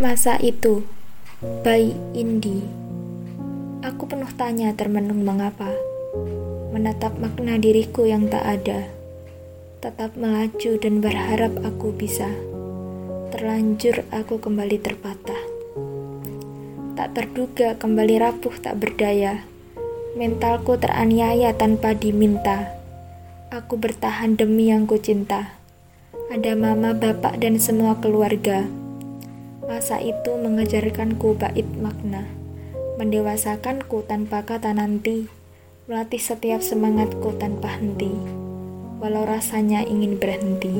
Masa itu, bayi Indi, aku penuh tanya termenung mengapa, menatap makna diriku yang tak ada, tetap melaju dan berharap aku bisa. Terlanjur aku kembali terpatah. Tak terduga kembali rapuh tak berdaya. Mentalku teraniaya tanpa diminta. Aku bertahan demi yang ku cinta. Ada mama, bapak, dan semua keluarga. Masa itu mengejarkanku bait makna, mendewasakanku tanpa kata nanti, melatih setiap semangatku tanpa henti, walau rasanya ingin berhenti.